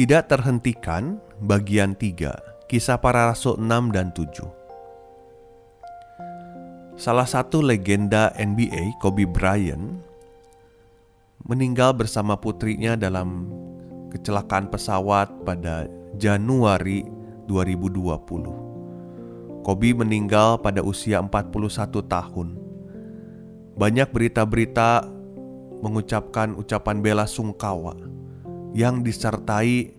Tidak terhentikan bagian 3 Kisah para Rasul 6 dan 7 Salah satu legenda NBA Kobe Bryant meninggal bersama putrinya dalam kecelakaan pesawat pada Januari 2020 Kobe meninggal pada usia 41 tahun. Banyak berita-berita mengucapkan ucapan bela sungkawa yang disertai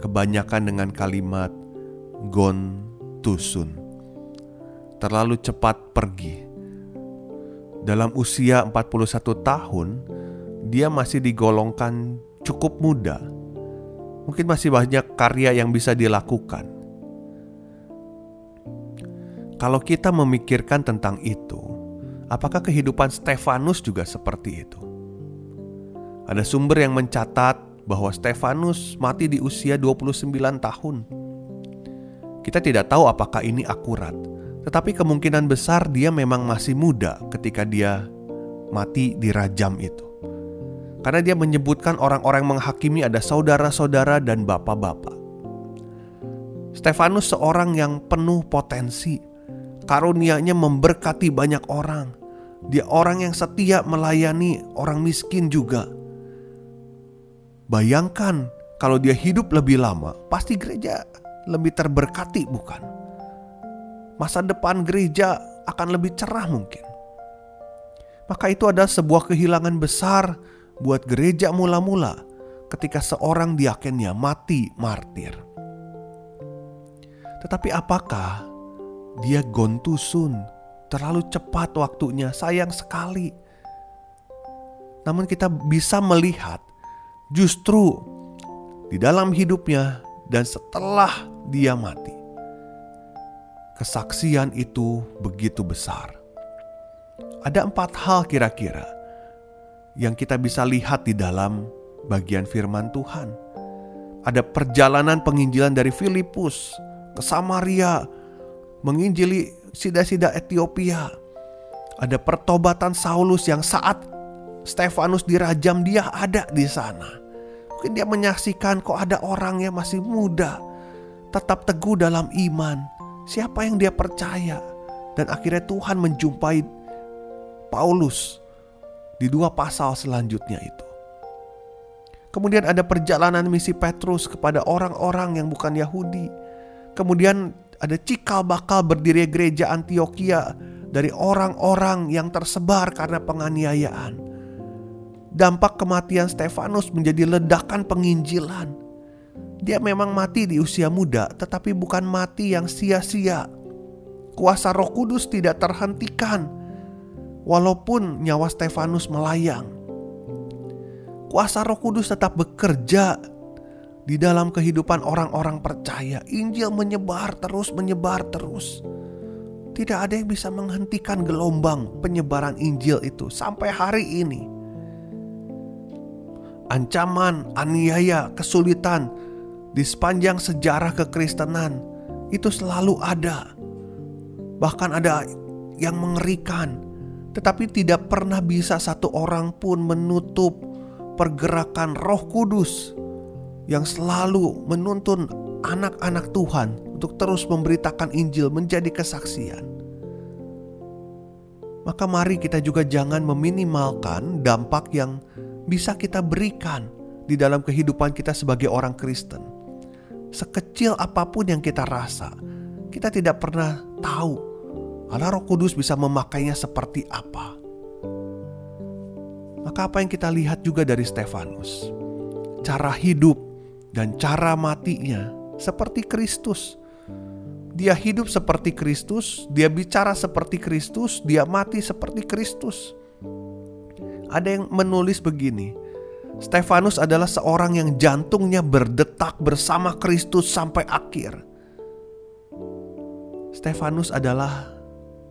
kebanyakan dengan kalimat "gon tusun". Terlalu cepat pergi. Dalam usia 41 tahun, dia masih digolongkan cukup muda. Mungkin masih banyak karya yang bisa dilakukan. Kalau kita memikirkan tentang itu, apakah kehidupan Stefanus juga seperti itu? Ada sumber yang mencatat bahwa Stefanus mati di usia 29 tahun. Kita tidak tahu apakah ini akurat, tetapi kemungkinan besar dia memang masih muda ketika dia mati di rajam itu. Karena dia menyebutkan orang-orang menghakimi ada saudara-saudara dan bapak-bapak. Stefanus seorang yang penuh potensi, karunianya memberkati banyak orang. Dia orang yang setia melayani orang miskin juga Bayangkan kalau dia hidup lebih lama, pasti gereja lebih terberkati, bukan? Masa depan gereja akan lebih cerah mungkin. Maka itu adalah sebuah kehilangan besar buat gereja mula-mula ketika seorang diakennya mati martir. Tetapi apakah dia gontusun terlalu cepat waktunya sayang sekali. Namun kita bisa melihat justru di dalam hidupnya dan setelah dia mati. Kesaksian itu begitu besar. Ada empat hal kira-kira yang kita bisa lihat di dalam bagian firman Tuhan. Ada perjalanan penginjilan dari Filipus ke Samaria, menginjili sida-sida Ethiopia. Ada pertobatan Saulus yang saat Stefanus dirajam dia ada di sana. Mungkin dia menyaksikan kok ada orang yang masih muda, tetap teguh dalam iman. Siapa yang dia percaya? Dan akhirnya Tuhan menjumpai Paulus di dua pasal selanjutnya itu. Kemudian ada perjalanan misi Petrus kepada orang-orang yang bukan Yahudi. Kemudian ada cikal bakal berdiri gereja Antioquia dari orang-orang yang tersebar karena penganiayaan dampak kematian Stefanus menjadi ledakan penginjilan. Dia memang mati di usia muda, tetapi bukan mati yang sia-sia. Kuasa Roh Kudus tidak terhentikan, walaupun nyawa Stefanus melayang. Kuasa Roh Kudus tetap bekerja di dalam kehidupan orang-orang percaya. Injil menyebar terus, menyebar terus. Tidak ada yang bisa menghentikan gelombang penyebaran Injil itu sampai hari ini ancaman, aniaya, kesulitan di sepanjang sejarah kekristenan itu selalu ada. Bahkan ada yang mengerikan, tetapi tidak pernah bisa satu orang pun menutup pergerakan Roh Kudus yang selalu menuntun anak-anak Tuhan untuk terus memberitakan Injil menjadi kesaksian. Maka mari kita juga jangan meminimalkan dampak yang bisa kita berikan di dalam kehidupan kita sebagai orang Kristen. Sekecil apa pun yang kita rasa, kita tidak pernah tahu Allah Roh Kudus bisa memakainya seperti apa. Maka apa yang kita lihat juga dari Stefanus, cara hidup dan cara matinya seperti Kristus. Dia hidup seperti Kristus, dia bicara seperti Kristus, dia mati seperti Kristus. Ada yang menulis begini, Stefanus adalah seorang yang jantungnya berdetak bersama Kristus sampai akhir. Stefanus adalah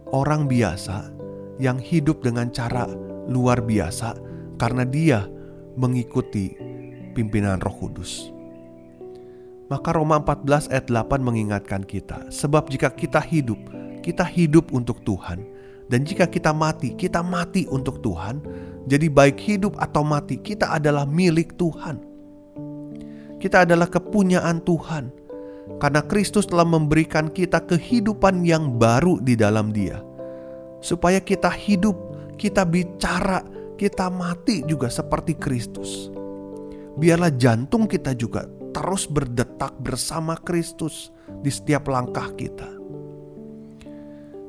orang biasa yang hidup dengan cara luar biasa karena dia mengikuti pimpinan Roh Kudus. Maka Roma 14 ayat 8 mengingatkan kita, sebab jika kita hidup, kita hidup untuk Tuhan. Dan jika kita mati, kita mati untuk Tuhan. Jadi baik hidup atau mati, kita adalah milik Tuhan. Kita adalah kepunyaan Tuhan. Karena Kristus telah memberikan kita kehidupan yang baru di dalam Dia. Supaya kita hidup, kita bicara, kita mati juga seperti Kristus. Biarlah jantung kita juga terus berdetak bersama Kristus di setiap langkah kita.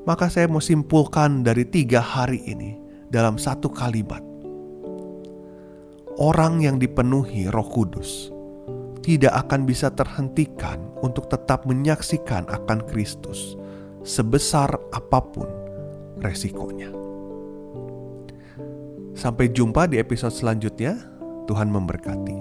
Maka saya mau simpulkan dari tiga hari ini dalam satu kalimat. Orang yang dipenuhi roh kudus tidak akan bisa terhentikan untuk tetap menyaksikan akan Kristus sebesar apa pun resikonya. Sampai jumpa di episode selanjutnya. Tuhan memberkati.